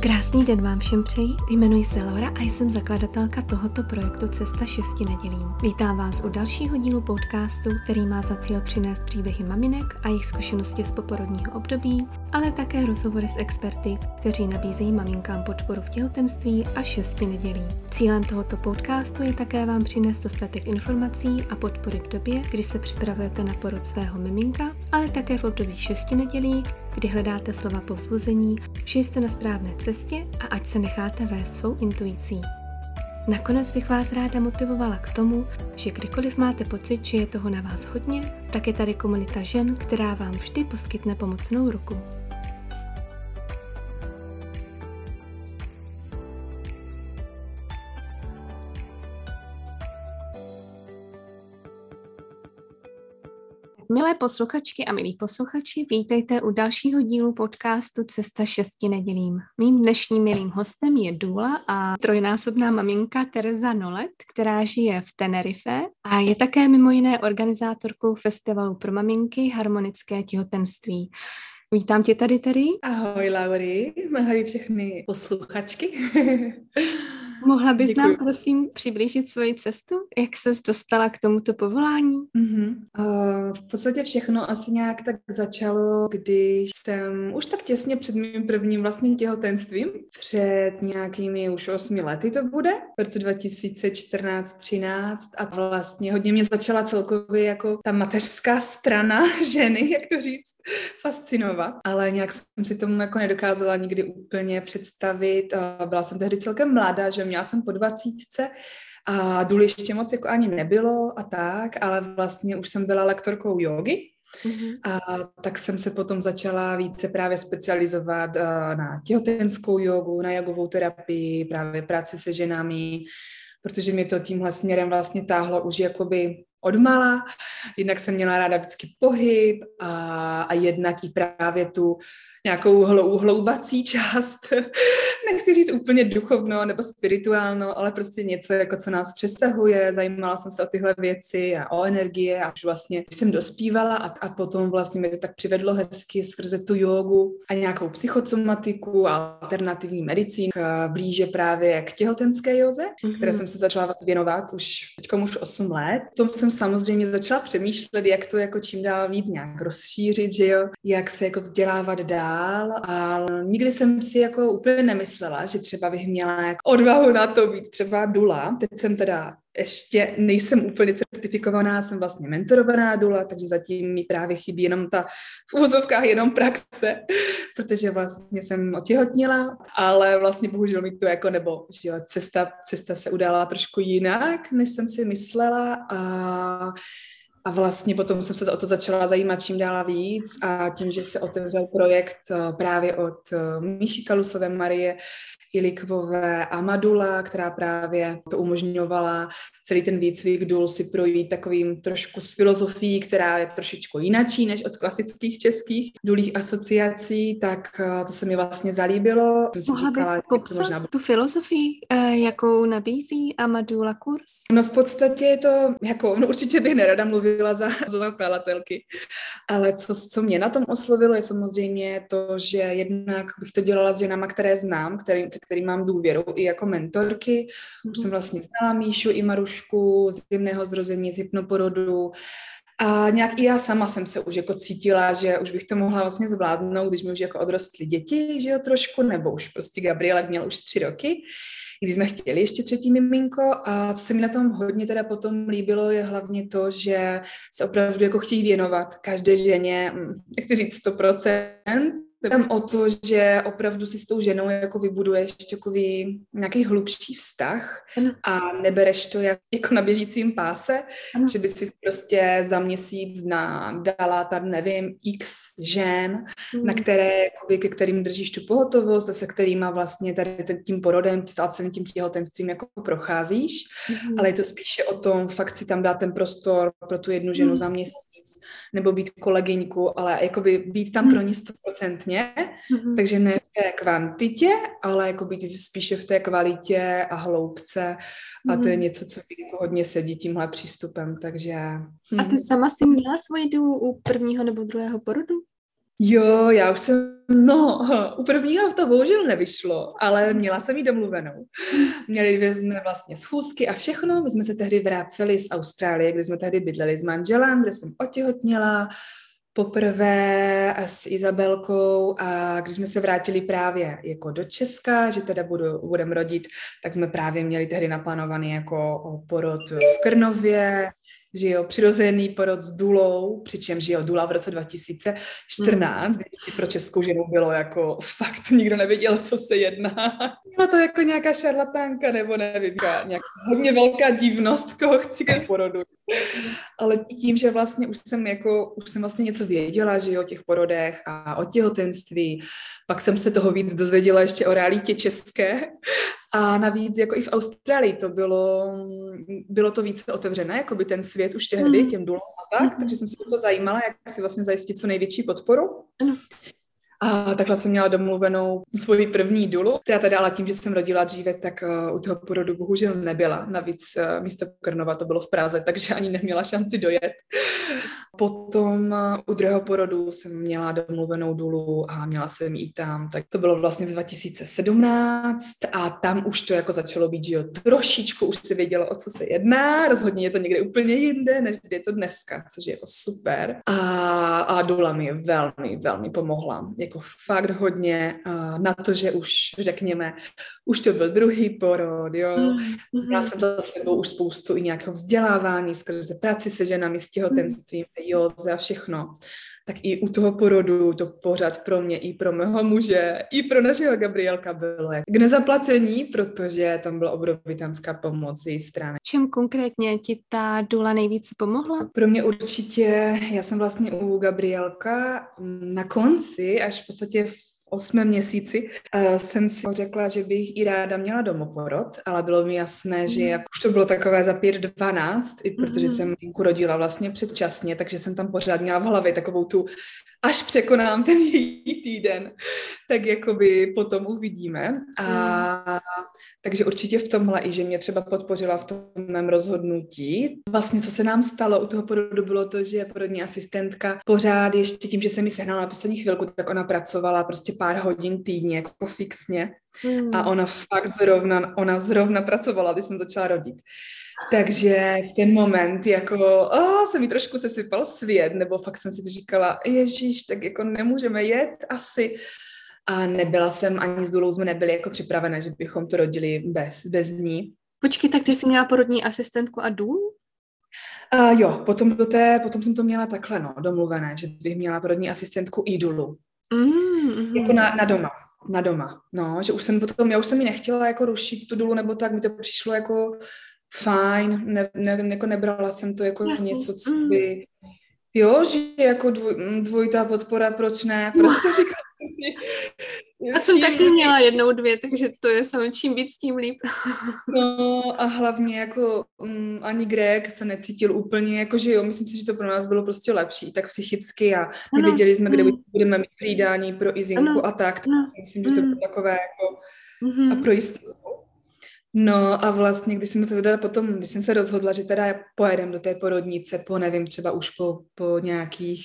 Krásný den vám všem přeji, jmenuji se Laura a jsem zakladatelka tohoto projektu Cesta šesti nedělím. Vítám vás u dalšího dílu podcastu, který má za cíl přinést příběhy maminek a jejich zkušenosti z poporodního období, ale také rozhovory s experty, kteří nabízejí maminkám podporu v těhotenství a šesti nedělí. Cílem tohoto podcastu je také vám přinést dostatek informací a podpory v době, kdy se připravujete na porod svého miminka, ale také v období šesti nedělí, kdy hledáte slova povzbuzení, že jste na správné cestě a ať se necháte vést svou intuicí. Nakonec bych vás ráda motivovala k tomu, že kdykoliv máte pocit, že je toho na vás hodně, tak je tady komunita žen, která vám vždy poskytne pomocnou ruku. Milé posluchačky a milí posluchači, vítejte u dalšího dílu podcastu Cesta šesti nedělím. Mým dnešním milým hostem je Dula a trojnásobná maminka Tereza Nolet, která žije v Tenerife a je také mimo jiné organizátorkou festivalu pro maminky Harmonické těhotenství. Vítám tě tady, Terry. Ahoj, Lauri. Ahoj všechny posluchačky. Mohla bys Děkuji. nám prosím přiblížit svoji cestu? Jak ses dostala k tomuto povolání? Mm-hmm. Uh, v podstatě všechno asi nějak tak začalo, když jsem už tak těsně před mým prvním vlastně těhotenstvím, před nějakými už osmi lety to bude, v roce 2014-13 a vlastně hodně mě začala celkově jako ta mateřská strana ženy, jak to říct, fascinovat, ale nějak jsem si tomu jako nedokázala nikdy úplně představit. Byla jsem tehdy celkem mladá, že měla jsem po dvacítce a důl ještě moc jako ani nebylo a tak, ale vlastně už jsem byla lektorkou jogy, Mm-hmm. A tak jsem se potom začala více právě specializovat uh, na těhotenskou jogu, na jogovou terapii, právě práci se ženami, protože mě to tímhle směrem vlastně táhlo už jakoby odmala. Jednak jsem měla ráda vždycky pohyb a, a jednak i právě tu nějakou hlou, hloubací část, nechci říct úplně duchovno nebo spirituálno, ale prostě něco, jako co nás přesahuje, zajímala jsem se o tyhle věci a o energie. A už vlastně jsem dospívala a, a potom vlastně mě to tak přivedlo hezky skrze tu jogu a nějakou psychosomatiku a alternativní medicín blíže právě k těhotenské joze, mm-hmm. které jsem se začala věnovat už teď už 8 let. Tom jsem samozřejmě začala přemýšlet, jak to jako čím dál víc nějak rozšířit, že jo, jak se jako vzdělávat dál dál a nikdy jsem si jako úplně nemyslela, že třeba bych měla jako odvahu na to být třeba dula. Teď jsem teda ještě nejsem úplně certifikovaná, jsem vlastně mentorovaná dula, takže zatím mi právě chybí jenom ta v úzovkách jenom praxe, protože vlastně jsem otěhotnila, ale vlastně bohužel mi to jako, nebo že cesta, cesta se udála trošku jinak, než jsem si myslela a a vlastně potom jsem se o to začala zajímat čím dál víc a tím, že se otevřel projekt eh, právě od eh, Míši Kalusové Marie Ilikvové a Madula, která právě to umožňovala celý ten výcvik důl si projít takovým trošku s filozofií, která je trošičku jinačí než od klasických českých důlých asociací, tak eh, to se mi vlastně zalíbilo. Mohla bys popsat možná... tu filozofii, jakou nabízí Amadula kurz? No v podstatě je to, jako, no určitě bych nerada mluvila mluvila za, za zakladatelky. Ale co, co mě na tom oslovilo, je samozřejmě to, že jednak bych to dělala s ženama, které znám, který, který mám důvěru i jako mentorky. Už mm-hmm. jsem vlastně znala Míšu i Marušku z jemného zrození, z hypnoporodu. A nějak i já sama jsem se už jako cítila, že už bych to mohla vlastně zvládnout, když mi už jako odrostly děti, že jo, trošku, nebo už prostě Gabrielek měl už tři roky když jsme chtěli ještě třetí miminko a co se mi na tom hodně teda potom líbilo, je hlavně to, že se opravdu jako chtějí věnovat každé ženě, nechci říct 100%, tam o to, že opravdu si s tou ženou jako vybuduješ takový nějaký hlubší vztah a nebereš to jak, jako na běžícím páse, ano. že by si prostě za měsíc na, dala tam, nevím, x žen, na které, jakoby, ke kterým držíš tu pohotovost a se kterými vlastně tady tím porodem, celým tím těhotenstvím jako procházíš, mm. ale je to spíše o tom fakt si tam dát ten prostor pro tu jednu ženu mm. za měsíc nebo být kolegyňku, ale jakoby být tam pro ní stoprocentně, mm-hmm. takže ne v té kvantitě, ale jako být spíše v té kvalitě a hloubce a to je mhm. něco, co mi jako hodně sedí tímhle přístupem, takže... A ty hm. sama si měla svoji důl u prvního nebo druhého porodu? Jo, já už jsem, no, u prvního to bohužel nevyšlo, ale měla jsem ji domluvenou. Měli jsme vlastně schůzky a všechno, my jsme se tehdy vraceli z Austrálie, kde jsme tehdy bydleli s manželem, kde jsem otěhotněla, poprvé s Izabelkou. A když jsme se vrátili právě jako do Česka, že teda budu, budeme rodit, tak jsme právě měli tehdy naplánovaný jako porod v Krnově, že jo, přirozený porod s Dulou, přičemž jo, Dula v roce 2014, mm. kdy pro českou ženu bylo jako fakt, nikdo nevěděl, co se jedná. Byla to jako nějaká šarlatánka, nebo nevím, nějaká hodně velká divnost, koho chci k porodu. Ale tím, že vlastně už jsem jako, už jsem vlastně něco věděla, že jo, o těch porodech a o těhotenství, pak jsem se toho víc dozvěděla ještě o realitě české a navíc jako i v Austrálii to bylo, bylo to více otevřené, jako by ten svět už tehdy mm. těm důlům a tak, mm. takže jsem se to zajímala, jak si vlastně zajistit co největší podporu. Ano. A takhle jsem měla domluvenou svoji první dulu, která teda ale tím, že jsem rodila dříve, tak uh, u toho porodu bohužel nebyla. Navíc uh, místo Krnova to bylo v Praze, takže ani neměla šanci dojet. Potom uh, u druhého porodu jsem měla domluvenou dulu a měla jsem jí tam, tak to bylo vlastně v 2017 a tam už to jako začalo být, že jo, trošičku už se vědělo, o co se jedná, rozhodně je to někde úplně jinde, než je to dneska, což je jako super. A, a dula mi velmi, velmi pomohla jako fakt hodně uh, na to, že už řekněme, už to byl druhý porod, jo. Mm-hmm. Měla jsem za sebou už spoustu i nějakého vzdělávání skrze práci se ženami, s těhotenstvím, mm-hmm. józe a všechno tak i u toho porodu to pořád pro mě, i pro mého muže, i pro našeho Gabrielka bylo k nezaplacení, protože tam byla obrovitánská pomoc z její strany. Čem konkrétně ti ta dula nejvíce pomohla? Pro mě určitě, já jsem vlastně u Gabrielka na konci, až v podstatě v osmém měsíci uh, jsem si řekla, že bych i ráda měla domoporod, ale bylo mi jasné, že mm. jak už to bylo takové za pět dvanáct, i protože mm. jsem Jinku rodila vlastně předčasně, takže jsem tam pořád měla v hlavě takovou tu až překonám ten její týden, tak jakoby potom uvidíme. A mm. Takže určitě v tomhle i, že mě třeba podpořila v tom mém rozhodnutí. Vlastně, co se nám stalo u toho porodu, bylo to, že porodní asistentka pořád ještě tím, že se mi sehnala na poslední chvilku, tak ona pracovala prostě pár hodin týdně, jako fixně. Mm. A ona fakt zrovna, ona zrovna pracovala, když jsem začala rodit. Takže ten moment jako oh, se mi trošku sesypal svět, nebo fakt jsem si říkala, ježíš, tak jako nemůžeme jet asi. A nebyla jsem, ani s Dulou jsme nebyli jako připravené, že bychom to rodili bez, bez ní. Počkej, tak ty jsi měla porodní asistentku a důl? Uh, jo, potom, do té, potom jsem to měla takhle, no, domluvené, že bych měla porodní asistentku i Dulu. Mm, Jako na, na doma, na doma, no, že už jsem potom, já už jsem mi nechtěla jako rušit tu Dulu, nebo tak mi to přišlo jako fajn, ne, ne, jako nebrala jsem to jako Jasně. něco, co mm. Jo, že jako dvoj, dvojitá podpora, proč ne, prostě říkám si. Já jsem taky měla jednou dvě, takže to je samozřejmě čím víc, tím líp. no a hlavně jako um, ani Greg se necítil úplně, jako že jo, myslím si, že to pro nás bylo prostě lepší, tak psychicky a nevěděli jsme, kde mm. budeme mít hlídání pro Izinku a tak, tak myslím, že to bylo mm. takové jako mm-hmm. a pro jistotu No a vlastně, když jsem teda potom, když jsem se rozhodla, že teda pojedem do té porodnice po, nevím, třeba už po, po nějakých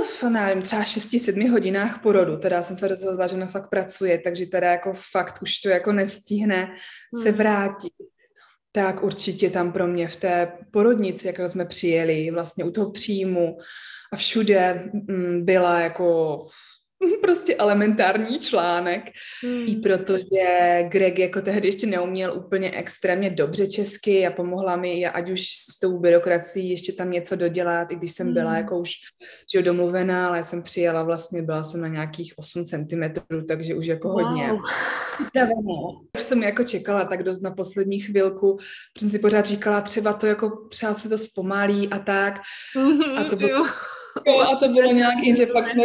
uf, nevím, třeba 6-7 hodinách porodu, teda jsem se rozhodla, že na fakt pracuje, takže teda jako fakt už to jako nestihne hmm. se vrátit. Tak určitě tam pro mě v té porodnici, jak jsme přijeli, vlastně u toho příjmu a všude mm, byla jako prostě elementární článek, hmm. i protože Greg jako tehdy ještě neuměl úplně extrémně dobře česky a pomohla mi, ať už s tou byrokracií ještě tam něco dodělat, i když jsem byla hmm. jako už že domluvená, ale jsem přijela vlastně, byla jsem na nějakých 8 cm, takže už jako wow. hodně Už jsem jako čekala tak dost na poslední chvilku, protože si pořád říkala, třeba to jako přát se to zpomalí a tak. A to bylo, jo, a to bylo nějak, že pak jsme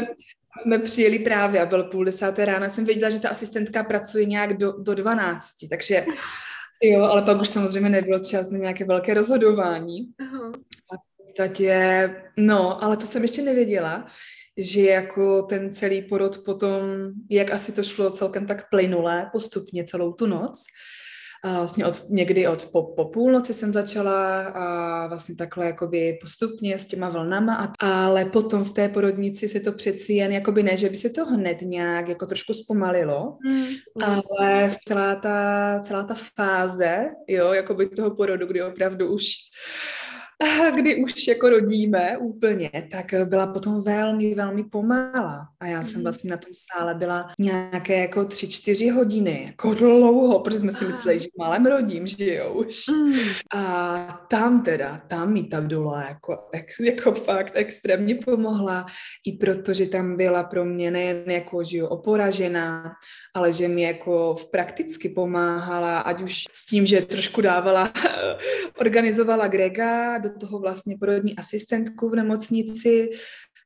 jsme přijeli právě a bylo půl desáté rána, jsem věděla, že ta asistentka pracuje nějak do, do 12, takže jo, ale pak už samozřejmě nebyl čas na nějaké velké rozhodování. Uh-huh. A v podstatě, no, ale to jsem ještě nevěděla, že jako ten celý porod potom, jak asi to šlo celkem tak plynulé, postupně celou tu noc, A vlastně od, někdy od po, po půlnoci jsem začala a vlastně takhle jakoby postupně s těma vlnama, a, ale potom v té porodnici se to přeci jen, jakoby ne, že by se to hned nějak jako trošku zpomalilo, mm. ale celá ta, celá ta fáze, jo, jakoby toho porodu, kdy opravdu už kdy už jako rodíme úplně, tak byla potom velmi, velmi pomalá. A já jsem mhm. vlastně na tom sále byla nějaké jako tři, čtyři hodiny, jako dlouho, protože jsme si mysleli, že málem rodím, že jo už. Mm. A tam teda, tam mi ta dola jako, jako fakt extrémně pomohla, i protože tam byla pro mě nejen jako, že jo, oporažená, ale že mi jako v prakticky pomáhala, ať už s tím, že trošku dávala, organizovala Grega, do toho vlastně porodní asistentku v nemocnici,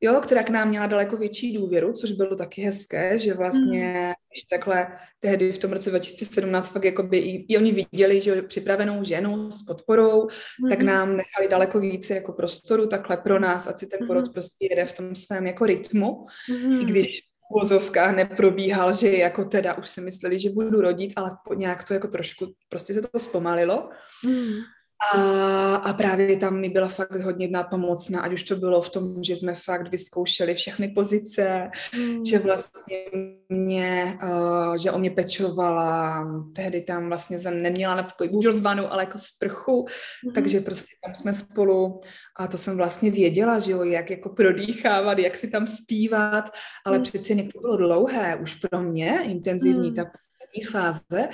jo, která k nám měla daleko větší důvěru, což bylo taky hezké, že vlastně mm. když takhle tehdy v tom roce 2017 fakt jakoby i, i oni viděli, že připravenou ženu s podporou, mm. tak nám nechali daleko více jako prostoru takhle pro nás, ať si ten porod mm. prostě jede v tom svém jako rytmu, mm. i když v vozovkách neprobíhal, že jako teda už si mysleli, že budu rodit, ale nějak to jako trošku, prostě se to zpomalilo. Mm. A, a právě tam mi byla fakt hodně nápomocná, ať už to bylo v tom, že jsme fakt vyzkoušeli všechny pozice, mm. že vlastně mě, uh, že o mě pečovala, tehdy tam vlastně jsem neměla na pokoji bohužel vanu, ale jako sprchu, mm. takže prostě tam jsme spolu a to jsem vlastně věděla, že jo, jak jako prodýchávat, jak si tam zpívat, ale mm. přeci někdo bylo dlouhé už pro mě, intenzivní mm. ta fáze,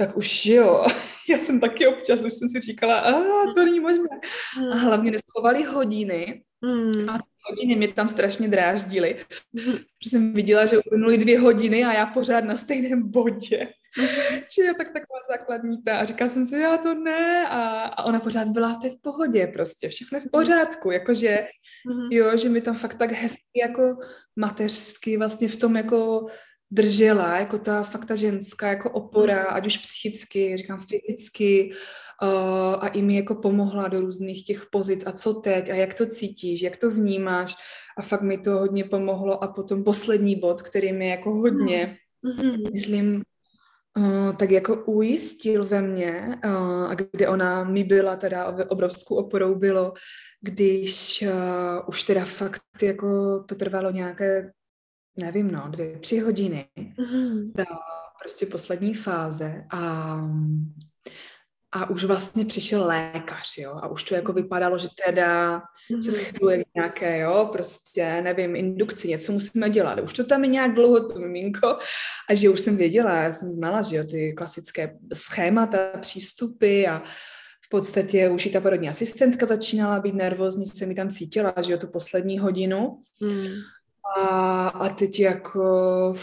tak už jo, já jsem taky občas, už jsem si říkala, a to není možné. A hmm. hlavně neschovali hodiny mm. a hodiny mě tam strašně dráždily, protože jsem viděla, že uplynuly dvě hodiny a já pořád na stejném bodě. Mm. že je tak taková základní ta a říkala jsem si, já to ne a, a ona pořád byla to v pohodě prostě, všechno je v pořádku, jakože jo, že mi tam fakt tak hezky jako mateřsky vlastně v tom jako držela, jako ta fakt ta ženská jako opora, ať už psychicky, říkám fyzicky, uh, a i mi jako pomohla do různých těch pozic. A co teď? A jak to cítíš, jak to vnímáš? A fakt mi to hodně pomohlo. A potom poslední bod, který mi jako hodně, mm-hmm. myslím, Uh, tak jako ujistil ve mně, uh, a kde ona mi byla teda obrovskou oporou bylo, když uh, už teda fakt jako to trvalo nějaké nevím, no, dvě, tři hodiny. Mm-hmm. Ta prostě poslední fáze a, a už vlastně přišel lékař, jo, a už to jako vypadalo, že teda mm-hmm. se schyluje nějaké, jo, prostě, nevím, indukci, něco musíme dělat. Už to tam je nějak dlouho, to miminko, a že už jsem věděla, já jsem znala, že jo, ty klasické schémata, přístupy a v podstatě už i ta porodní asistentka začínala být nervózní, se mi tam cítila, že jo, tu poslední hodinu. Mm. A, a teď jako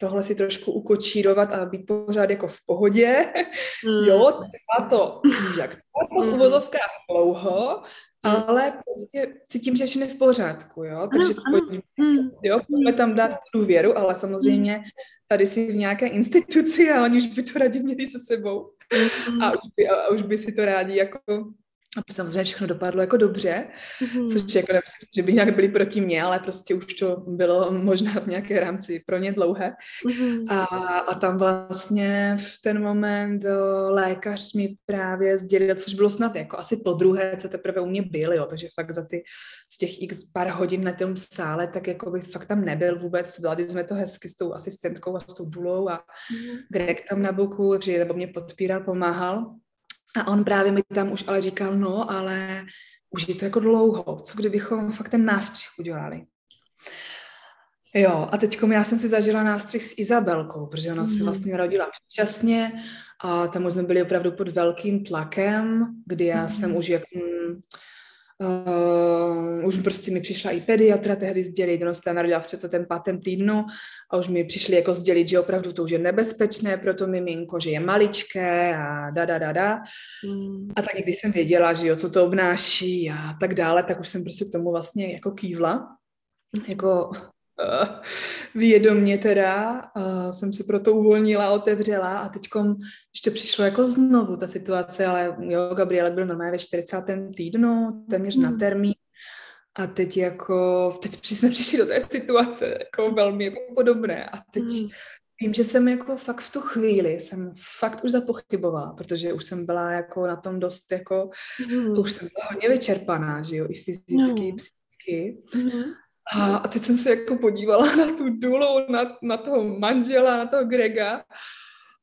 tohle si trošku ukočírovat a být pořád jako v pohodě. Mm. Jo, trvá to, jak to v mm. uvozovkách dlouho, mm. ale prostě cítím, že všechno je v pořádku, jo. Takže pojďme, mm. jo, pojďme tam dát tu důvěru, ale samozřejmě tady si v nějaké instituci a oni už by to rádi měli se sebou. A, už by, a už by si to rádi jako a samozřejmě všechno dopadlo jako dobře, mm-hmm. což jako nemyslím, že by nějak byli proti mně, ale prostě už to bylo možná v nějaké rámci pro ně dlouhé. Mm-hmm. A, a tam vlastně v ten moment o, lékař mi právě sdělil, což bylo snad jako asi po druhé, co teprve u mě byl, jo, takže fakt za ty z těch x pár hodin na tom sále, tak jako by fakt tam nebyl vůbec, zvládli jsme to hezky s tou asistentkou a s tou dulou a mm-hmm. Greg tam na boku, že nebo mě podpíral, pomáhal. A on právě mi tam už ale říkal, no, ale už je to jako dlouho, co kdybychom fakt ten nástřih udělali. Jo, a teď já jsem si zažila nástřih s Izabelkou, protože ona mm. se vlastně rodila předčasně a tam už jsme byli opravdu pod velkým tlakem, kdy já mm. jsem už jako Uh, už prostě mi přišla i pediatra tehdy sdělit, ona se narodila v ten pátém týdnu a už mi přišli jako sdělit, že opravdu to už je nebezpečné pro to miminko, že je maličké a da, da, da, da. Mm. A tak když jsem věděla, že jo, co to obnáší a tak dále, tak už jsem prostě k tomu vlastně jako kývla. Jako uh, vědomně teda uh, jsem se proto uvolnila, otevřela a teď, když to přišlo jako znovu ta situace, ale jo, Gabriele byl normálně ve 40. týdnu, téměř mm. na termín, a teď jako, teď jsme přišli do té situace jako velmi jako podobné a teď mm. Vím, že jsem jako fakt v tu chvíli, jsem fakt už zapochybovala, protože už jsem byla jako na tom dost jako, mm. už jsem byla hodně vyčerpaná, že jo, i fyzicky, no. psychicky. Mm. A, a teď jsem se jako podívala na tu důlu, na, na toho manžela, na toho Grega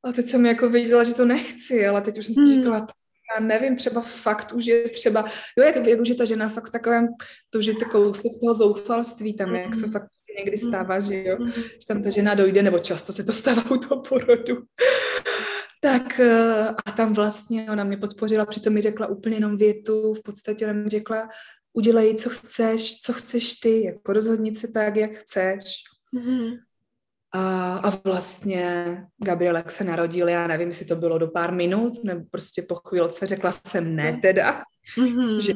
a teď jsem jako věděla, že to nechci, ale teď už jsem si mm. říkala, já nevím, třeba fakt už je třeba, jo, jak, už je ta žena fakt v takovém, to už je to kousek toho zoufalství tam, jak se fakt někdy stává, že jo, že tam ta žena dojde, nebo často se to stává u toho porodu. Tak eh, a tam vlastně ona mě podpořila, přitom mi řekla úplně jenom větu, v podstatě ona mi řekla, udělej, co chceš, co chceš ty, jako rozhodnit se tak, jak chceš. Mm-hmm. A, a vlastně Gabrielek se narodil, já nevím, jestli to bylo do pár minut, nebo prostě po chvílce řekla jsem ne teda, mm-hmm. že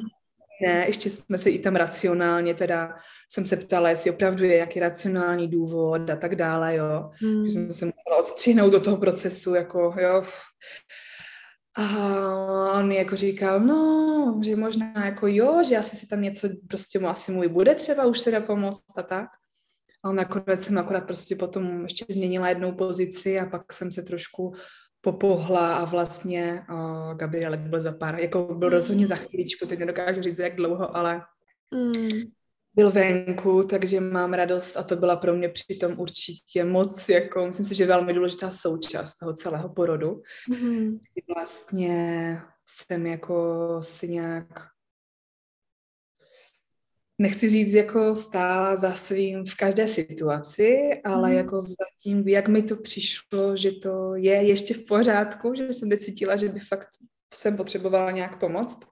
ne, ještě jsme se i tam racionálně, teda jsem se ptala, jestli opravdu je jaký racionální důvod a tak dále, jo. Mm. Že jsem se musela odstřihnout do toho procesu, jako, jo. A on mi jako říkal, no, že možná jako jo, že asi si tam něco, prostě mu asi můj bude třeba už teda pomoct a tak. A nakonec jsem akorát prostě potom ještě změnila jednou pozici a pak jsem se trošku popohla a vlastně uh, Gabrielek byl za pár, jako byl mm. rozhodně za chvíličku, teď nedokážu říct, jak dlouho, ale mm. Byl venku, takže mám radost a to byla pro mě přitom určitě moc, jako myslím si, že velmi důležitá součást toho celého porodu. Mm. Vlastně jsem jako si nějak nechci říct jako stála za svým v každé situaci, ale mm. jako zatím, jak mi to přišlo, že to je ještě v pořádku, že jsem cítila, že by fakt jsem potřebovala nějak pomoct,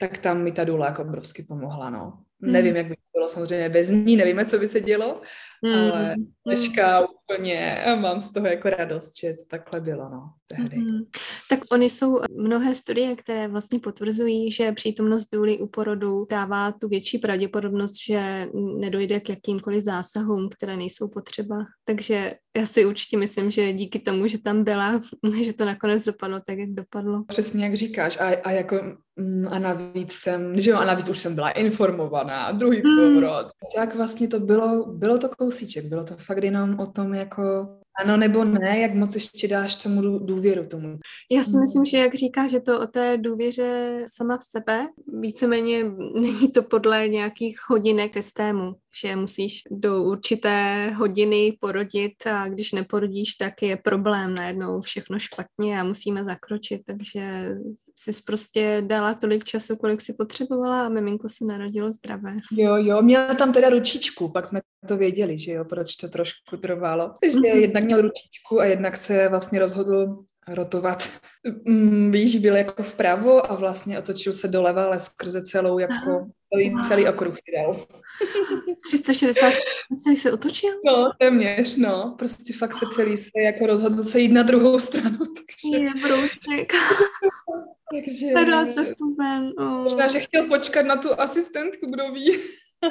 tak tam mi ta důla jako obrovsky pomohla, no. Nevím, jak by to bylo samozřejmě bez ní, nevíme, co by se dělo, mm. ale dneška mm. úplně mám z toho jako radost, že to takhle bylo, no, tehdy. Mm. Tak oni jsou mnohé studie, které vlastně potvrzují, že přítomnost důly u porodu dává tu větší pravděpodobnost, že nedojde k jakýmkoliv zásahům, které nejsou potřeba. Takže já si určitě myslím, že díky tomu, že tam byla, že to nakonec dopadlo tak, jak dopadlo. Přesně jak říkáš. A, a jako mm, a navíc jsem, že jo, a navíc už jsem byla informovaná, druhý hmm. porod. Tak vlastně to bylo, bylo to kousíček, bylo to fakt jenom o tom jako ano nebo ne, jak moc ještě dáš tomu důvěru tomu. Já si hmm. myslím, že jak říká, že to o té důvěře sama v sebe, víceméně není to podle nějakých hodinek systému, že musíš do určité hodiny porodit a když neporodíš, tak je problém najednou všechno špatně a musíme zakročit, takže jsi prostě dala tolik času, kolik si potřebovala a miminko se narodilo zdravé. Jo, jo, měla tam teda ručičku, pak jsme to věděli, že jo, proč to trošku trvalo. Že mm-hmm. jednak měl ručičku a jednak se vlastně rozhodl rotovat. Mm, víš, byl jako vpravo a vlastně otočil se doleva, ale skrze celou jako celý, celý okruh jel. 360 celý se otočil? No, téměř, no. Prostě fakt se celý se jako rozhodl se jít na druhou stranu. Takže... Je broušek. takže... Hledá cestu ven. Oh. Možná, že chtěl počkat na tu asistentku, kdo ví.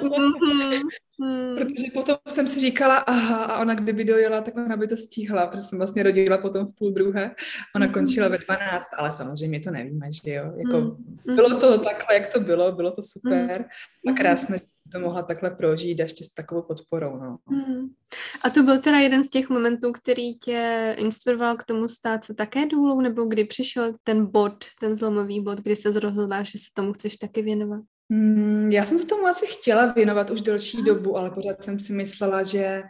Mm-hmm. Protože potom jsem si říkala, aha, a ona kdyby dojela, tak ona by to stíhla, protože jsem vlastně rodila potom v půl druhé. Ona mm-hmm. končila ve 12, ale samozřejmě to nevíme, že jo. Jako, mm-hmm. Bylo to takhle, jak to bylo, bylo to super a mm-hmm. krásné, že to mohla takhle prožít a ještě s takovou podporou. No. Mm. A to byl teda jeden z těch momentů, který tě inspiroval k tomu stát se také důlou, nebo kdy přišel ten bod, ten zlomový bod, kdy se rozhodla, že se tomu chceš taky věnovat? Mm, já jsem se tomu asi chtěla věnovat už delší dobu, ale pořád jsem si myslela, že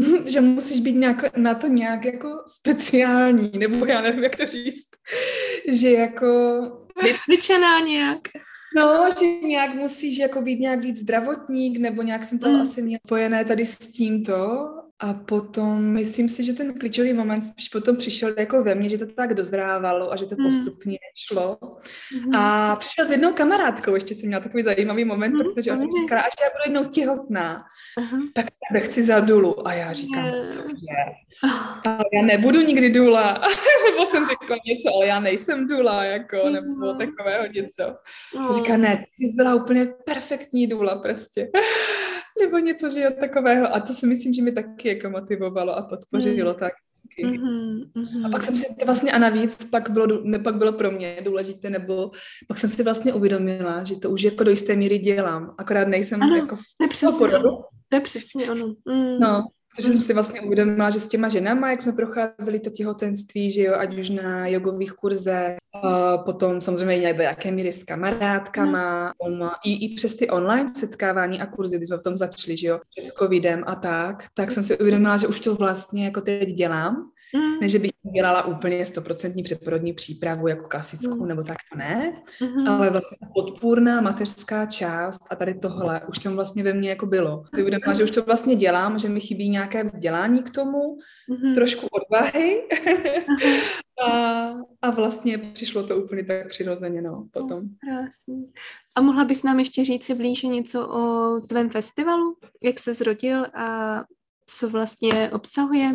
že musíš být nějak, na to nějak jako speciální, nebo já nevím, jak to říct, že jako... Vycvičená nějak. No, že nějak musíš jako být nějak víc zdravotník, nebo nějak jsem to mm. asi měla spojené tady s tímto a potom myslím si, že ten klíčový moment spíš potom přišel jako ve mně, že to tak dozrávalo a že to hmm. postupně šlo. Mm. A přišel s jednou kamarádkou, ještě jsem měla takový zajímavý moment, mm. protože ona říkala, až já budu jednou těhotná, uh-huh. tak tebe chci za dulu. A já říkám, co je? Ale já nebudu nikdy důla. nebo jsem řekla něco, ale já nejsem důla, jako, nebo takového něco. Oh. Říká, ne, ty jsi byla úplně perfektní důla prostě nebo něco, že je takového. A to si myslím, že mi taky jako motivovalo a podpořilo mm. tak. Mm-hmm, mm-hmm. A pak jsem si to vlastně a navíc pak bylo, ne, pak bylo pro mě důležité, nebo pak jsem si vlastně uvědomila, že to už jako do jisté míry dělám, akorát nejsem ano, jako v porodu. Je přesně ono. Mm. No, Takže jsem si vlastně uvědomila, že s těma ženama, jak jsme procházeli to těhotenství, že jo, ať už na jogových kurzech, uh, potom samozřejmě i nějaké míry s kamarádkama, mm. i, i přes ty online setkávání a kurzy, když jsme v tom začali, že jo, před covidem a tak, tak jsem si uvědomila, že už to vlastně jako teď dělám, Mm. Ne, že bych dělala úplně stoprocentní předporodní přípravu jako klasickou mm. nebo tak, ne, mm-hmm. ale vlastně ta podpůrná mateřská část a tady tohle už tam vlastně ve mně jako bylo. Si uvědomila, že už to vlastně dělám, že mi chybí nějaké vzdělání k tomu, mm-hmm. trošku odvahy a, a vlastně přišlo to úplně tak přirozeně, no, potom. Krásný. A mohla bys nám ještě říct si blíže něco o tvém festivalu? Jak se zrodil a co vlastně obsahuje?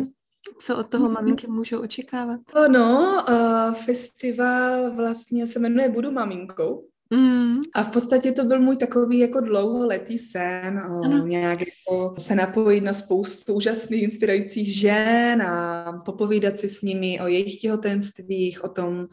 Co od toho maminky můžou očekávat? No, uh, festival vlastně se jmenuje Budu maminkou. Mm. A v podstatě to byl můj takový jako dlouholetý sen, uh, nějak jako se napojit na spoustu úžasných, inspirujících žen a popovídat si s nimi o jejich těhotenstvích, o tom,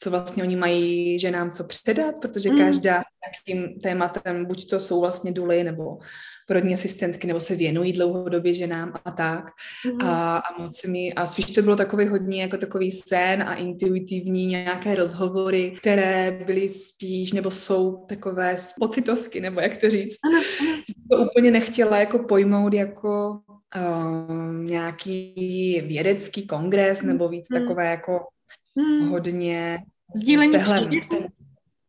co vlastně oni mají ženám co předat, protože mm. každá takým tématem, buď to jsou vlastně duly nebo porodní asistentky, nebo se věnují dlouhodobě ženám a tak. Mm. A, a moc mi, a spíš to bylo takový hodně jako takový sen a intuitivní nějaké rozhovory, které byly spíš, nebo jsou takové pocitovky, nebo jak to říct. Ano, ano. To úplně nechtěla jako pojmout jako um, nějaký vědecký kongres, nebo víc mm. takové jako mm. hodně Sdílení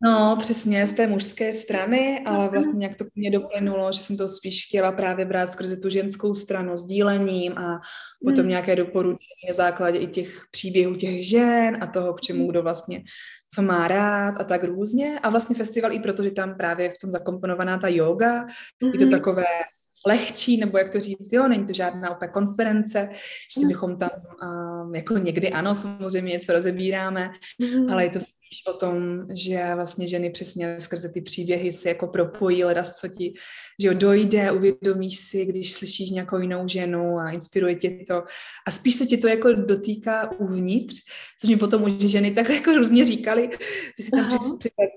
No, přesně, z té mužské strany, ale mhm. vlastně nějak to mě doplynulo, že jsem to spíš chtěla právě brát skrze tu ženskou stranu sdílením a potom mm. nějaké doporučení na základě i těch příběhů těch žen a toho, k čemu mhm. kdo vlastně co má rád a tak různě. A vlastně festival i proto, že tam právě v tom zakomponovaná ta yoga, mm-hmm. je to mhm. takové lehčí, nebo jak to říct, jo, není to žádná opět konference, že bychom tam, um, jako někdy ano, samozřejmě něco rozebíráme, mm. ale je to spíš o tom, že vlastně ženy přesně skrze ty příběhy si jako propojí ledas, co ti, že jo, dojde, uvědomíš si, když slyšíš nějakou jinou ženu a inspiruje tě to. A spíš se ti to jako dotýká uvnitř, což mi potom už ženy tak jako různě říkali, že si tam připravili,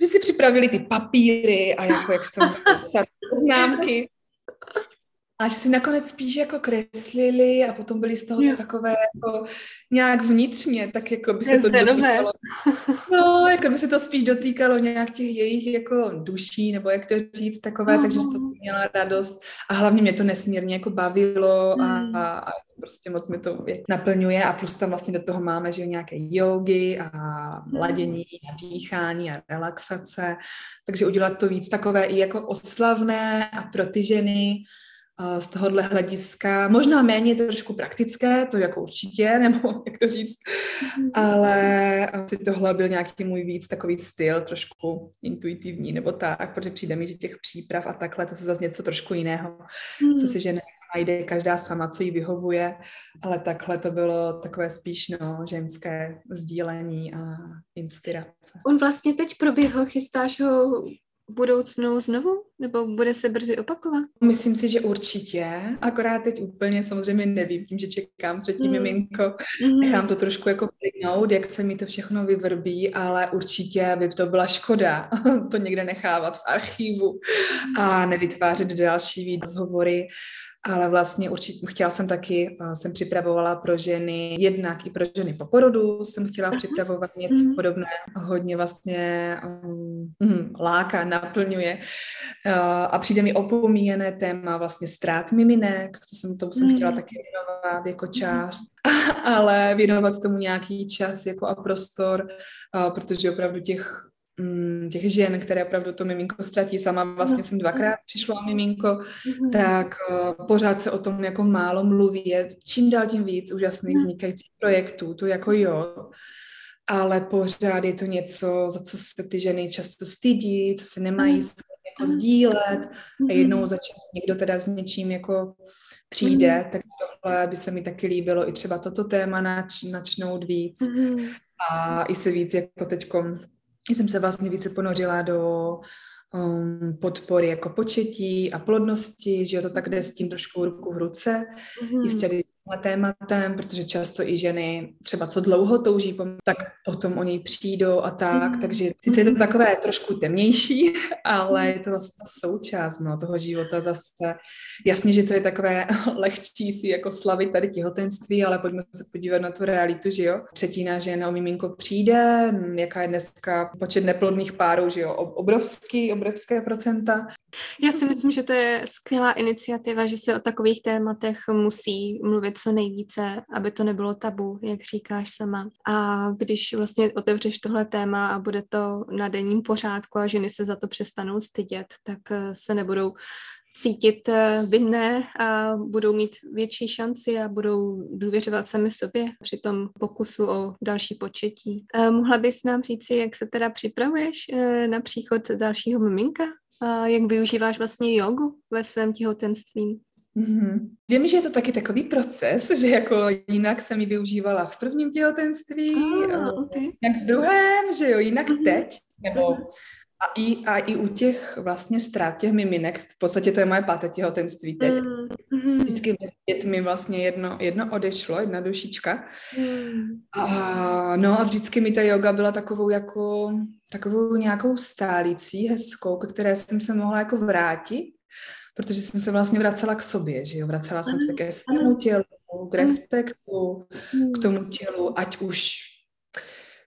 že si připravili ty papíry a jako jak jsou poznámky až si nakonec spíš jako kreslili a potom byli z toho jo. takové jako nějak vnitřně, tak jako by se to dotýkalo. No, jako by se to spíš dotýkalo nějak těch jejich jako duší, nebo jak to říct, takové, uh-huh. takže jsem to měla radost. A hlavně mě to nesmírně jako bavilo a, a, a prostě moc mi to naplňuje. A plus tam vlastně do toho máme, že nějaké jogy a mladění a dýchání a relaxace, takže udělat to víc takové i jako oslavné a pro ty ženy, z tohohle hlediska. Možná méně trošku praktické, to jako určitě, nebo jak to říct, mhm. ale asi tohle byl nějaký můj víc takový styl, trošku intuitivní nebo tak, protože přijde mi, že těch příprav a takhle, to je zase něco trošku jiného, co mhm. si žena najde každá sama, co jí vyhovuje, ale takhle to bylo takové spíš no, ženské sdílení a inspirace. On vlastně teď proběhl, chystáš ho v budoucnu znovu? Nebo bude se brzy opakovat? Myslím si, že určitě. Akorát teď úplně samozřejmě nevím, tím, že čekám třetí mm. miminko. Mm. Nechám to trošku jako plynout, jak se mi to všechno vyvrbí, ale určitě by to byla škoda to někde nechávat v archivu a nevytvářet další rozhovory ale vlastně určitě chtěla jsem taky, uh, jsem připravovala pro ženy, jednak i pro ženy po porodu jsem chtěla připravovat něco mm. podobné. Hodně vlastně um, um, láka, naplňuje uh, a přijde mi opomíjené téma vlastně ztrát miminek, to jsem, tomu jsem mm. chtěla taky věnovat jako mhm. část, ale věnovat tomu nějaký čas jako a prostor, uh, protože opravdu těch těch žen, které opravdu to miminko ztratí, sama vlastně jsem dvakrát přišla o miminko, mm-hmm. tak uh, pořád se o tom jako málo mluví. Je čím dál tím víc úžasných mm. vznikajících projektů, to jako jo, ale pořád je to něco, za co se ty ženy často stydí, co se nemají mm. jako sdílet a jednou za čas někdo teda s něčím jako přijde, mm. tak tohle by se mi taky líbilo i třeba toto téma nač, načnout víc mm. a i se víc jako teďkom jsem se vlastně více ponořila do um, podpory jako početí a plodnosti, že jo, to tak jde s tím trošku ruku v ruce. Mm-hmm. Jistě tématem, protože často i ženy třeba co dlouho touží, tak potom o něj přijdou a tak, mm. takže sice je to takové trošku temnější, ale je to vlastně součást no, toho života zase. Jasně, že to je takové lehčí si jako slavit tady těhotenství, ale pojďme se podívat na tu realitu, že jo. Třetina žen o miminko přijde, jaká je dneska počet neplodných párů, že jo, obrovský, obrovské procenta. Já si myslím, že to je skvělá iniciativa, že se o takových tématech musí mluvit co nejvíce, aby to nebylo tabu, jak říkáš sama. A když vlastně otevřeš tohle téma a bude to na denním pořádku a ženy se za to přestanou stydět, tak eh, se nebudou cítit eh, vinné a budou mít větší šanci a budou důvěřovat sami sobě při tom pokusu o další početí. Eh, mohla bys nám říci, jak se teda připravuješ na příchod dalšího miminka? Jak využíváš vlastně jogu ve svém těhotenství? Mm-hmm. Vím, že je to taky takový proces, že jako jinak jsem ji využívala v prvním těhotenství, ah, okay. jinak v druhém, že jo, jinak mm-hmm. teď, nebo a i, a i u těch vlastně ztrát těch miminek, v podstatě to je moje páté těhotenství teď. Mm-hmm. Vždycky dětmi vlastně jedno, jedno odešlo, jedna dušička. Mm. A, no a vždycky mi ta yoga byla takovou jako, takovou nějakou stálicí hezkou, ke které jsem se mohla jako vrátit protože jsem se vlastně vracela k sobě, že jo, vracela jsem se ke svému tělu, k respektu, k tomu tělu, ať už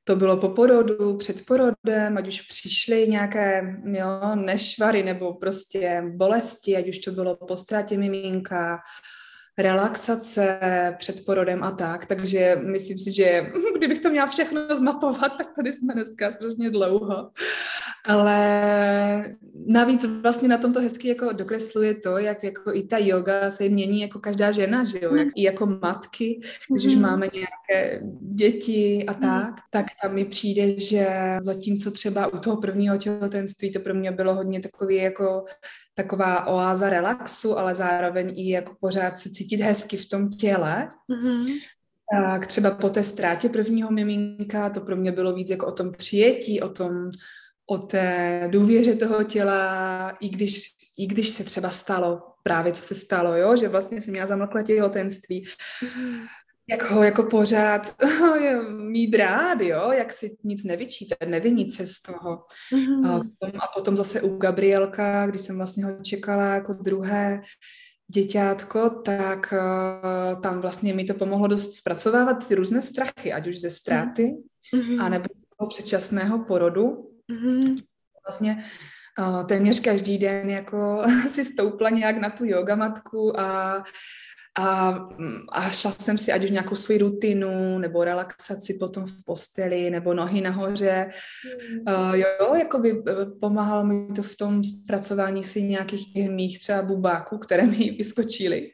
to bylo po porodu, před porodem, ať už přišly nějaké jo, nešvary nebo prostě bolesti, ať už to bylo po ztrátě miminka, relaxace před porodem a tak, takže myslím si, že kdybych to měla všechno zmapovat, tak tady jsme dneska strašně dlouho. Ale navíc vlastně na tomto hezky jako dokresluje to, jak jako i ta yoga se mění jako každá žena, že jo, jak, i jako matky, když už mhm. máme nějaké děti a mhm. tak, tak tam mi přijde, že zatímco třeba u toho prvního těhotenství to pro mě bylo hodně takový jako taková oáza relaxu, ale zároveň i jako pořád se cítit hezky v tom těle, mm-hmm. tak třeba po té ztrátě prvního miminka to pro mě bylo víc jako o tom přijetí, o tom, o té důvěře toho těla, i když, i když se třeba stalo právě, co se stalo, jo? že vlastně jsem měla zamlklé těhotenství, jak ho jako pořád mít rád, jo, jak si nic nevyčítat, nevinit se z toho. Mm-hmm. A, potom, a potom zase u Gabrielka, když jsem vlastně ho čekala jako druhé děťátko, tak uh, tam vlastně mi to pomohlo dost zpracovávat ty různé strachy, ať už ze ztráty, mm-hmm. anebo toho předčasného porodu. Mm-hmm. Vlastně uh, téměř každý den jako si stoupla nějak na tu yogamatku a a, a šla jsem si ať už nějakou svoji rutinu, nebo relaxaci potom v posteli, nebo nohy nahoře. Mm. Uh, jo, jako by eh, pomáhalo mi to v tom zpracování si nějakých těch mých třeba bubáků, které mi vyskočily.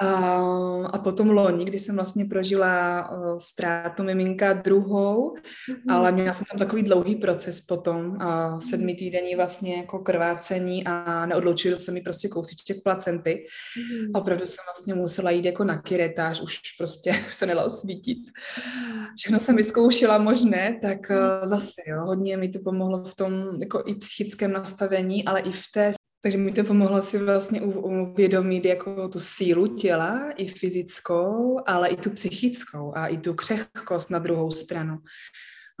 A, a potom loni, kdy jsem vlastně prožila uh, ztrátu miminka druhou, mm-hmm. ale měla jsem tam takový dlouhý proces potom, uh, sedmi týdení vlastně jako krvácení a neodloučil se mi prostě kousíček placenty. Mm-hmm. Opravdu jsem vlastně musela jít jako na kiretáž, už prostě se nedalo svítit. Všechno jsem vyzkoušela možné, tak uh, zase jo, hodně mi to pomohlo v tom jako i psychickém nastavení, ale i v té takže mi to pomohlo si vlastně uvědomit jako tu sílu těla, i fyzickou, ale i tu psychickou a i tu křehkost na druhou stranu.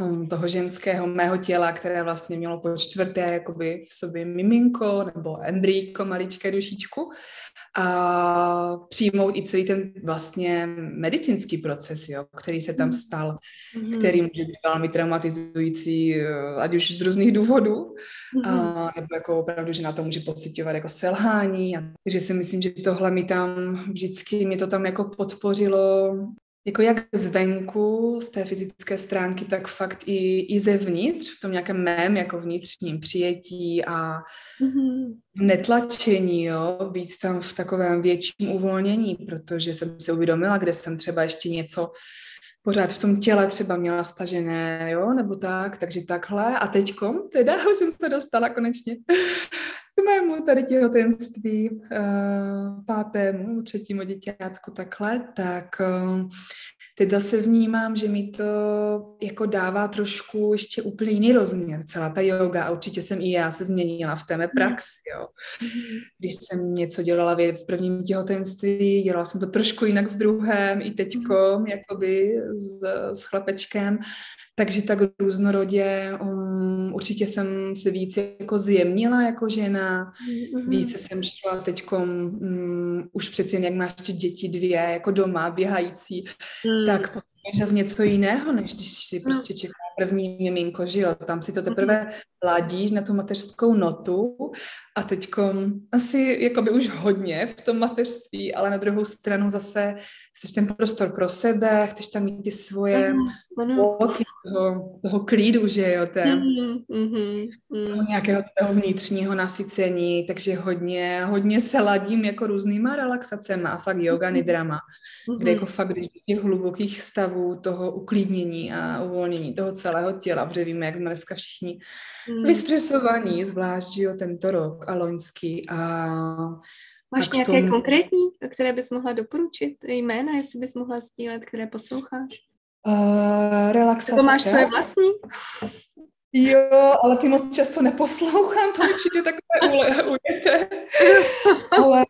Um, toho ženského mého těla, které vlastně mělo po čtvrté jakoby v sobě miminko nebo embryko, maličké dušičku a přijmout i celý ten vlastně medicínský proces, jo, který se tam mhm. stal, mm-hmm. který může být velmi traumatizující, eh, ať už z různých důvodů, mm-hmm. a, nebo jako opravdu, že na to může pocitovat jako selhání. A, takže si myslím, že tohle mi tam vždycky, mě to tam jako podpořilo jako jak zvenku, z té fyzické stránky, tak fakt i, i zevnitř, v tom nějakém mém jako vnitřním přijetí a mm-hmm. netlačení, jo, být tam v takovém větším uvolnění, protože jsem si uvědomila, kde jsem třeba ještě něco pořád v tom těle třeba měla stažené, jo, nebo tak, takže takhle. A teďkom teda už jsem se dostala konečně k mému tady těhotenství, uh, pátému, třetímu děťátku takhle, tak uh, teď zase vnímám, že mi to jako dává trošku ještě úplně jiný rozměr, celá ta yoga a určitě jsem i já se změnila v té praxi, jo. Když jsem něco dělala v prvním těhotenství, dělala jsem to trošku jinak v druhém, i teďkom, jakoby s, s chlapečkem, takže tak různorodě um, určitě jsem se víc jako zjemnila jako žena, mm-hmm. více jsem šla teď um, už přeci jak máš ty děti dvě jako doma běhající, mm. tak potom něco jiného, než když si no. prostě čeká první miminko, že jo, tam si to teprve mm-hmm. ladíš na tu mateřskou notu a teďkom asi jakoby už hodně v tom mateřství, ale na druhou stranu zase chceš ten prostor pro sebe, chceš tam mít ty svoje ano, ano. toho, toho klídu, že jo, ten, mm-hmm, mm-hmm. toho nějakého toho vnitřního nasycení, takže hodně, hodně se ladím jako různýma relaxacemi a fakt yoga, nidrama, mm-hmm. kde jako fakt, když těch hlubokých stavů toho uklidnění a uvolnění toho celého těla, protože víme, jak jsme dneska všichni mm. vystresovaní, zvlášť, jo, tento rok a loňský a Máš a nějaké tom... konkrétní, které bys mohla doporučit? Jména, jestli bys mohla sdílet, které posloucháš? Uh, relaxace. To máš své vlastní? Jo, ale ty moc často neposlouchám, to přijde takové ujete. ale,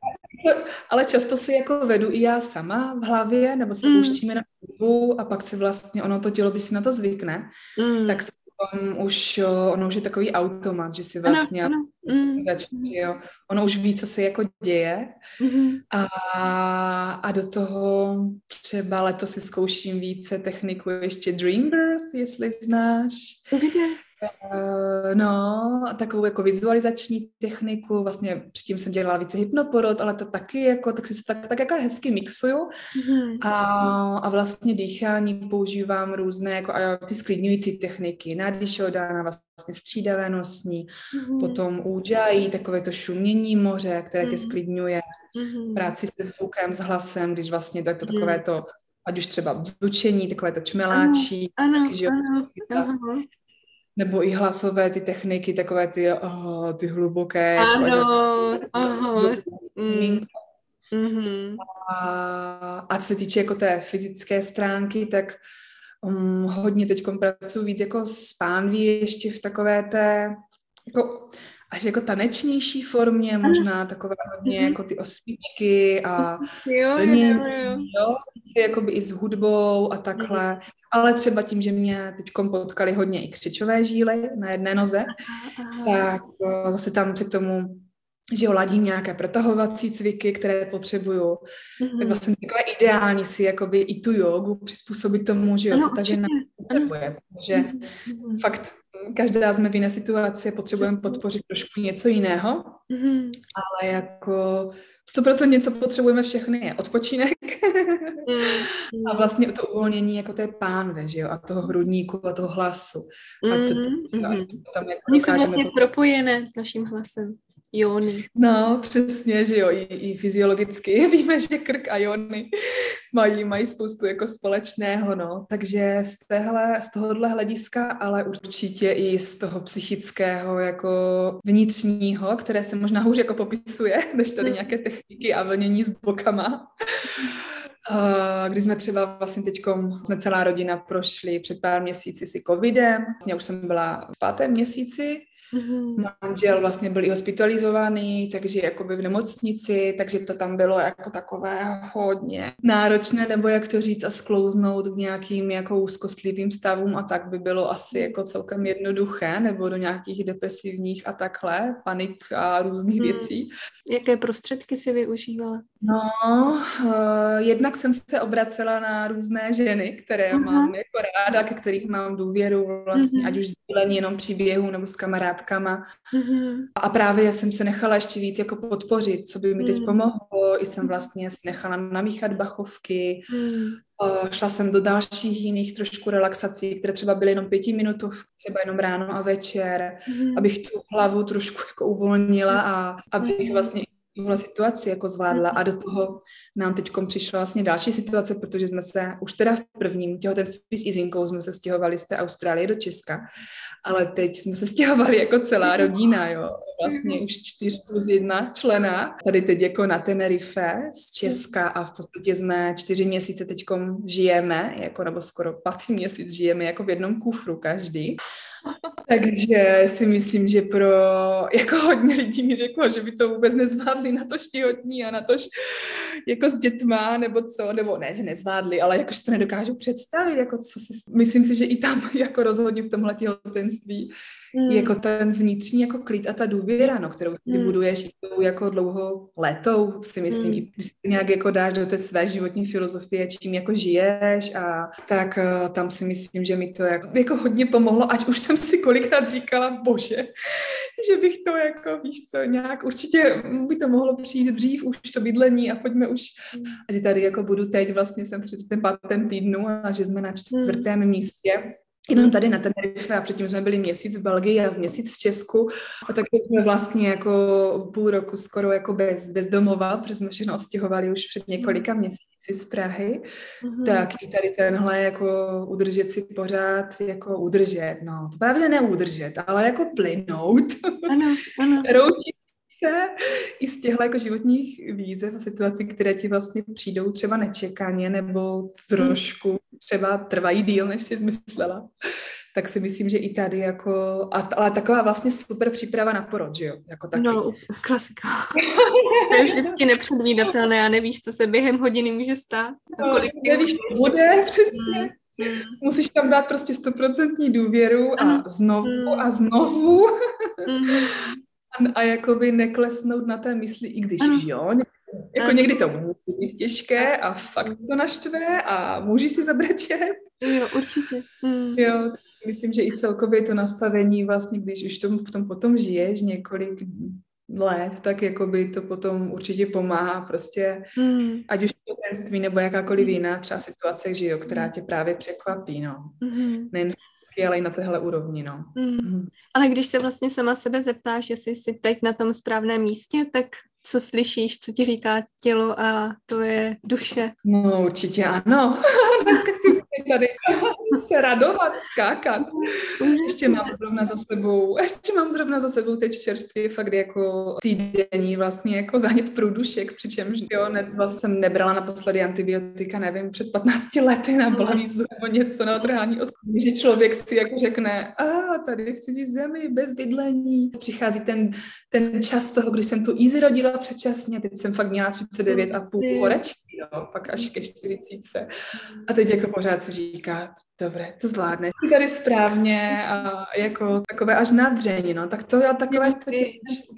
ale často si jako vedu i já sama v hlavě, nebo se mm. pouštíme na hudbu a pak si vlastně ono to tělo, když si na to zvykne, mm. tak se potom už, ono už je takový automat, že si vlastně ano, ano. Mm. Jo. ono už ví, co se jako děje mm. a, a do toho třeba letos si zkouším více techniku ještě Dream Birth, jestli znáš. Kde? Uh, no, takovou jako vizualizační techniku, vlastně předtím jsem dělala více hypnoporod, ale to taky jako, tak si se tak, tak jako hezky mixuju mm-hmm. a, a vlastně dýchání používám různé jako a ty sklidňující techniky, nádyšodána, vlastně střídavé nosní, mm-hmm. potom údžají, takové to šumění moře, které mm-hmm. tě sklidňuje, mm-hmm. práci se zvukem, s hlasem, když vlastně tak to mm-hmm. takové to ať už třeba bzučení, takové to čmeláčí, ano, ano, taky, ano, ano nebo i hlasové ty techniky, takové ty, oh, ty hluboké. Ano, jako, aha. Mm. Mm-hmm. A, a co se týče jako té fyzické stránky, tak um, hodně teď pracuji víc jako s pánví ještě v takové té, jako, až jako tanečnější formě, možná takové hodně mm-hmm. jako ty osvíčky a jo, jo, jo, jo. jo jakoby i s hudbou a takhle, mm-hmm. ale třeba tím, že mě teď potkali hodně i křičové žíly na jedné noze, tak zase tam při tomu že jo, ladím nějaké protahovací cviky, které potřebuju, mm-hmm. tak vlastně takové ideální si jakoby i tu jogu přizpůsobit tomu, že jo, ano, co ta žena potřebuje, protože mm-hmm. fakt každá jsme v jiné situaci, potřebujeme podpořit trošku něco jiného, mm-hmm. ale jako 100% něco potřebujeme všechny, je odpočinek mm. a vlastně to uvolnění jako té pánve, že jo, a toho hrudníku a toho hlasu. A to, mm, mm, tam jako Oni jsou vlastně to... propojené s naším hlasem. Jony. No, přesně, že jo, i, i fyziologicky víme, že krk a jony mají, mají spoustu jako společného, no. Takže z, téhle, z tohohle hlediska, ale určitě i z toho psychického jako vnitřního, které se možná hůř jako popisuje, než tady nějaké techniky a vlnění s bokama. Uh, když jsme třeba vlastně teď jsme celá rodina prošli před pár měsíci si covidem, já už jsem byla v pátém měsíci Mm-hmm. Manžel vlastně byl i hospitalizovaný, takže jakoby v nemocnici, takže to tam bylo jako takové hodně náročné, nebo jak to říct, a sklouznout k nějakým jako úzkostlivým stavům a tak by bylo asi jako celkem jednoduché, nebo do nějakých depresivních a takhle, panik a různých mm. věcí. Jaké prostředky si využívala? No, uh, jednak jsem se obracela na různé ženy, které uh-huh. mám jako ráda, ke kterých mám důvěru vlastně, uh-huh. ať už sdílení jenom příběhů nebo s kamarádkama. Uh-huh. A právě jsem se nechala ještě víc jako podpořit, co by mi teď pomohlo. I jsem vlastně si nechala namíchat bachovky, uh, šla jsem do dalších jiných trošku relaxací, které třeba byly jenom pětiminutovky, třeba jenom ráno a večer, abych tu hlavu trošku jako uvolnila a abych vlastně tuhle situaci jako zvládla a do toho nám teď přišla vlastně další situace, protože jsme se už teda v prvním těhotenství s Izinkou jsme se stěhovali z té Austrálie do Česka, ale teď jsme se stěhovali jako celá rodina, jo, vlastně už čtyř plus jedna člena, tady teď jako na Tenerife z Česka a v podstatě jsme čtyři měsíce teď žijeme, jako nebo skoro pátý měsíc žijeme jako v jednom kufru každý takže si myslím, že pro jako hodně lidí mi řeklo, že by to vůbec nezvládli na to těhotní a na to jako s dětma nebo co, nebo ne, že nezvládli, ale jakož to nedokážu představit, jako co si, myslím si, že i tam jako rozhodně v tomhle těhotenství mm. jako ten vnitřní jako klid a ta důvěra, no, kterou ty mm. buduješ tou jako dlouho letou, si myslím, mm. když si nějak jako dáš do té své životní filozofie, čím jako žiješ a tak uh, tam si myslím, že mi to jako, jako hodně pomohlo, ať už jsem si kolikrát říkala, bože, že bych to jako, víš co, nějak, určitě by to mohlo přijít dřív, už to bydlení a pojďme už, a že tady jako budu teď, vlastně jsem v 35. týdnu a že jsme na čtvrtém mm. místě jenom tady na Tenerife a předtím jsme byli měsíc v Belgii a měsíc v Česku a tak jsme vlastně jako půl roku skoro jako bez, bez domova, protože jsme všechno ostěhovali už před několika měsíci z Prahy, mm-hmm. tak i tady tenhle jako udržet si pořád, jako udržet, no to právě neudržet, ale jako plynout. Ano, ano. Routit se i z těchto jako životních výzev a situací, které ti vlastně přijdou třeba nečekaně nebo trošku třeba trvají díl, než jsi zmyslela, tak si myslím, že i tady jako, a, ale taková vlastně super příprava na porod, že jo? Jako taky. No, klasika. to je vždycky nepředvídatelné a nevíš, co se během hodiny může stát. No, kolik nevíš, co bude, přesně. Mm. mm. Musíš tam dát prostě stoprocentní důvěru a znovu mm. a znovu. Mm. a, a jakoby neklesnout na té mysli, i když ano. jo, jako někdy to může být těžké a fakt to naštve a můžeš si zabrečet. Jo, určitě. Mm. Jo, myslím, že i celkově to nastavení vlastně, když už tom, v tom potom žiješ několik let, tak jakoby to potom určitě pomáhá prostě, mm. ať už to tenství nebo jakákoliv mm. jiná třeba situace, že jo, která tě právě překvapí, no. Mm. Nejen ale i na téhle úrovni, no. Mm. Ale když se vlastně sama sebe zeptáš, jestli jsi teď na tom správném místě, tak co slyšíš, co ti říká tělo a to je duše. No určitě ano. Dneska chci tady se radovat, skákat. Ještě mám zrovna za sebou, ještě mám zrovna za sebou teď čerstvě fakt jako týdenní vlastně jako zánět průdušek, přičemž jo, ne, vlastně jsem nebrala naposledy antibiotika, nevím, před 15 lety na blavý zub nebo něco na odrhání ostatní, že člověk si jako řekne, a tady v cizí zemi, bez bydlení. Přichází ten, ten čas toho, kdy jsem tu Easy rodila předčasně, teď jsem fakt měla 39 a půl horečky, jo, pak až ke 40. A teď jako pořád si říká, dobré, to zvládne. Tady správně a jako takové až nadření, no, tak to je takové to tě,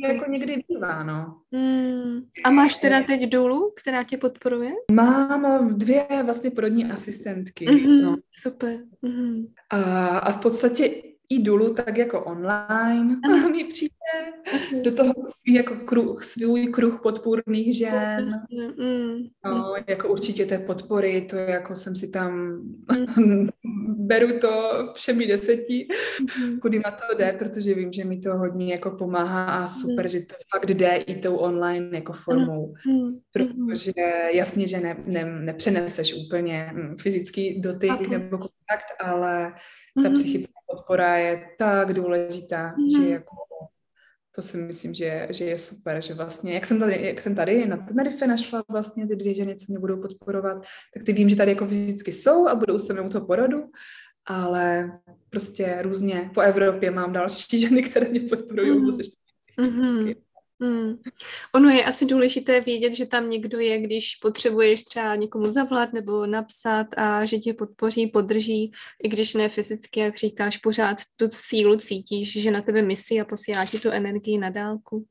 jako někdy bývá, no. Hmm. A máš teda teď důlu, která tě podporuje? Mám dvě vlastně porodní asistentky. Mm-hmm, no. Super. Mm-hmm. A, a v podstatě i Dulu tak jako online mi přijde do toho svý jako kruh, svůj kruh podpůrných žen. No, jako určitě té podpory, to jako jsem si tam, mm. beru to všemi deseti, mm. kudy na to jde, protože vím, že mi to hodně jako pomáhá a super, mm. že to fakt jde i tou online jako formou. Mm. Protože jasně, že ne, ne, nepřeneseš úplně fyzický dotyk nebo kontakt, ale ta mm-hmm. psychická podpora je tak důležitá, mm-hmm. že jako to si myslím, že, že je super, že vlastně, jak jsem tady, jak jsem tady na Tenerife našla vlastně ty dvě ženy, co mě budou podporovat, tak ty vím, že tady jako fyzicky jsou a budou se mnou toho porodu, ale prostě různě po Evropě mám další ženy, které mě podporují mm. zase mm-hmm. Hmm. Ono je asi důležité vědět, že tam někdo je, když potřebuješ třeba někomu zavolat nebo napsat a že tě podpoří, podrží, i když ne fyzicky, jak říkáš, pořád tu sílu cítíš, že na tebe myslí a posílá ti tu energii na dálku.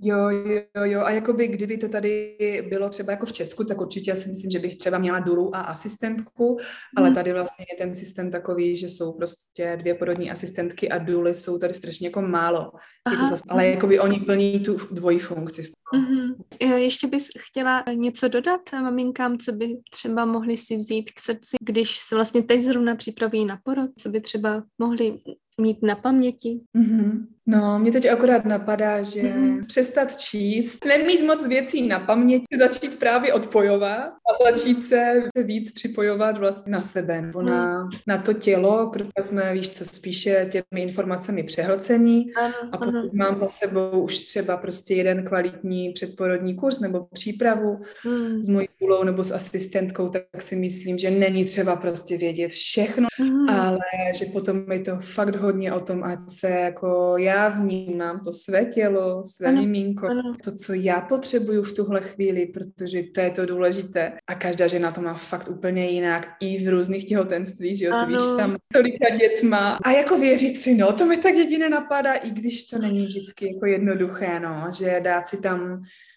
Jo, jo, jo. A jakoby, kdyby to tady bylo třeba jako v Česku, tak určitě si myslím, že bych třeba měla dulu a asistentku, ale hmm. tady vlastně je ten systém takový, že jsou prostě dvě porodní asistentky a duly jsou tady strašně jako málo. Jako zase, ale jakoby oni plní tu dvojí funkci v Mm-hmm. Ještě bys chtěla něco dodat maminkám, co by třeba mohli si vzít k srdci, když se vlastně teď zrovna připraví na porod, co by třeba mohli mít na paměti? Mm-hmm. No, mě teď akorát napadá, že mm-hmm. přestat číst, nemít moc věcí na paměti, začít právě odpojovat a začít se víc připojovat vlastně na sebe nebo mm. na, na to tělo, protože jsme, víš co, spíše těmi informacemi přehlcení ano, a pokud ano. mám za sebou už třeba prostě jeden kvalitní předporodní kurz nebo přípravu mm. s mojí půlou nebo s asistentkou, tak si myslím, že není třeba prostě vědět všechno, mm. ale že potom je to fakt hodně o tom, ať se jako já vnímám to své tělo, své ano, miminko, ano. to, co já potřebuju v tuhle chvíli, protože to je to důležité. A každá žena to má fakt úplně jinak, i v různých těhotenstvích, že jo, ty víš sám tolika dětma. A jako věřit si, no, to mi tak jediné napadá, i když to není vždycky jako jednoduché, no, že dát si tam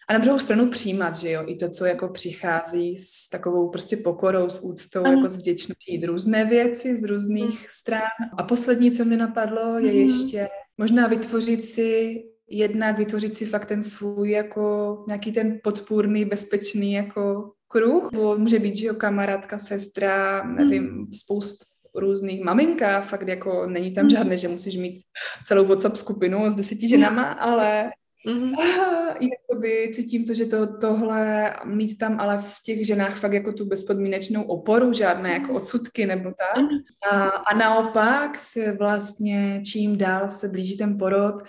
a na druhou stranu přijímat, že jo, i to, co jako přichází s takovou prostě pokorou, s úctou, ano. jako s vděčností, různé věci z různých stran. A poslední, co mi napadlo, je mm. ještě možná vytvořit si jednak vytvořit si fakt ten svůj jako nějaký ten podpůrný, bezpečný jako kruh, bo může být, že jo, kamarádka, sestra, nevím, hmm. spoustu různých maminka, fakt jako není tam hmm. žádné, že musíš mít celou WhatsApp skupinu s deseti ženama, ale Mm-hmm. A jakoby cítím to, že to, tohle mít tam ale v těch ženách fakt jako tu bezpodmínečnou oporu, žádné jako odsudky nebo tak. A, a naopak se vlastně čím dál se blíží ten porod,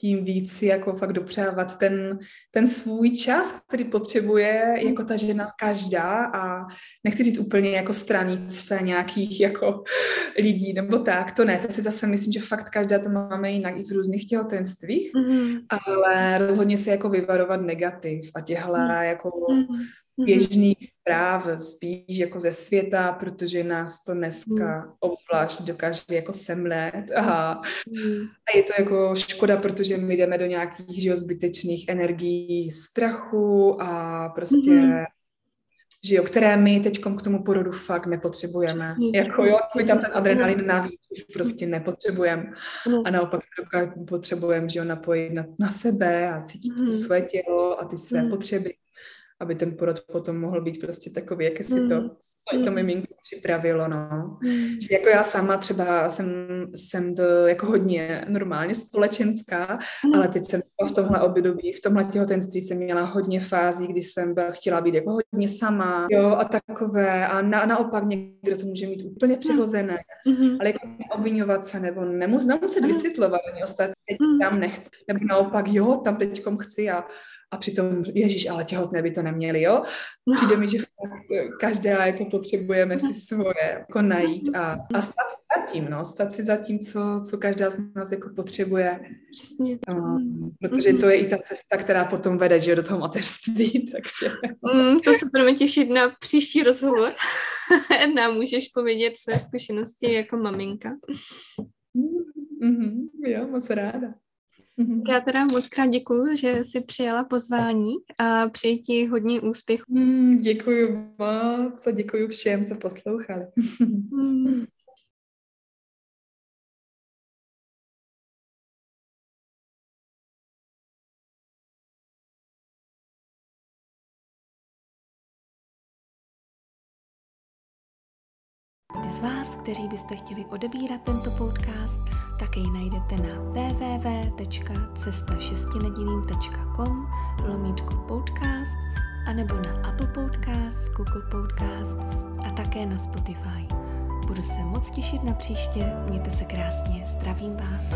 tím víc si jako fakt dopřávat ten, ten svůj čas, který potřebuje jako ta žena každá a nechci říct úplně jako stranit se nějakých jako lidí nebo tak, to ne, to si zase myslím, že fakt každá to máme jinak i v různých těhotenstvích, mm-hmm. ale rozhodně se jako vyvarovat negativ a těhle mm-hmm. jako mm-hmm běžných zpráv spíš jako ze světa, protože nás to dneska mm. obzvlášť dokáže jako semlet a, mm. a je to jako škoda, protože my jdeme do nějakých že jo, zbytečných energií strachu a prostě mm. že jo, které my teď k tomu porodu fakt nepotřebujeme. Přesně. Jako jo, my tam ten adrenalin navíc už prostě nepotřebujeme. Mm. A naopak potřebujeme, že jo, napojit na, na sebe a cítit mm. to svoje tělo a ty své mm. potřeby aby ten porod potom mohl být prostě takový, jak si mm. to to mm. miminko připravilo, no. Mm. Že jako já sama třeba jsem, jsem to jako hodně normálně společenská, mm. ale teď jsem v tomhle období, v tomhle těhotenství jsem měla hodně fází, kdy jsem byla, chtěla být jako hodně sama, jo, a takové, a na, naopak někdo to může mít úplně mm. přihozené, mm. ale jako obvinovat se, nebo nemus, nemuset mm. vysvětlovat ani ostatní, teď mm. tam nechci, nebo naopak, jo, tam teďkom chci a a přitom, ježíš, ale těhotné by to neměli, jo? Přijde mi, že každá jako potřebujeme si svoje jako najít a, a stát si za tím, no, stát si za tím, co, co každá z nás jako potřebuje. Přesně. Um, protože to je i ta cesta, která potom vede, že do toho mateřství, takže. Mm, to se budeme těšit na příští rozhovor. Nám můžeš povědět své zkušenosti jako maminka. Mm-hmm, jo, moc ráda. Mm-hmm. Já teda moc krát děkuji, že jsi přijala pozvání a přeji ti hodně úspěchů. Mm, děkuji moc a děkuji všem, co poslouchali. Z vás, kteří byste chtěli odebírat tento podcast, tak jej najdete na www.cestašestinedilím.com lomítko podcast anebo na Apple Podcast, Google Podcast a také na Spotify. Budu se moc těšit na příště, mějte se krásně, zdravím vás.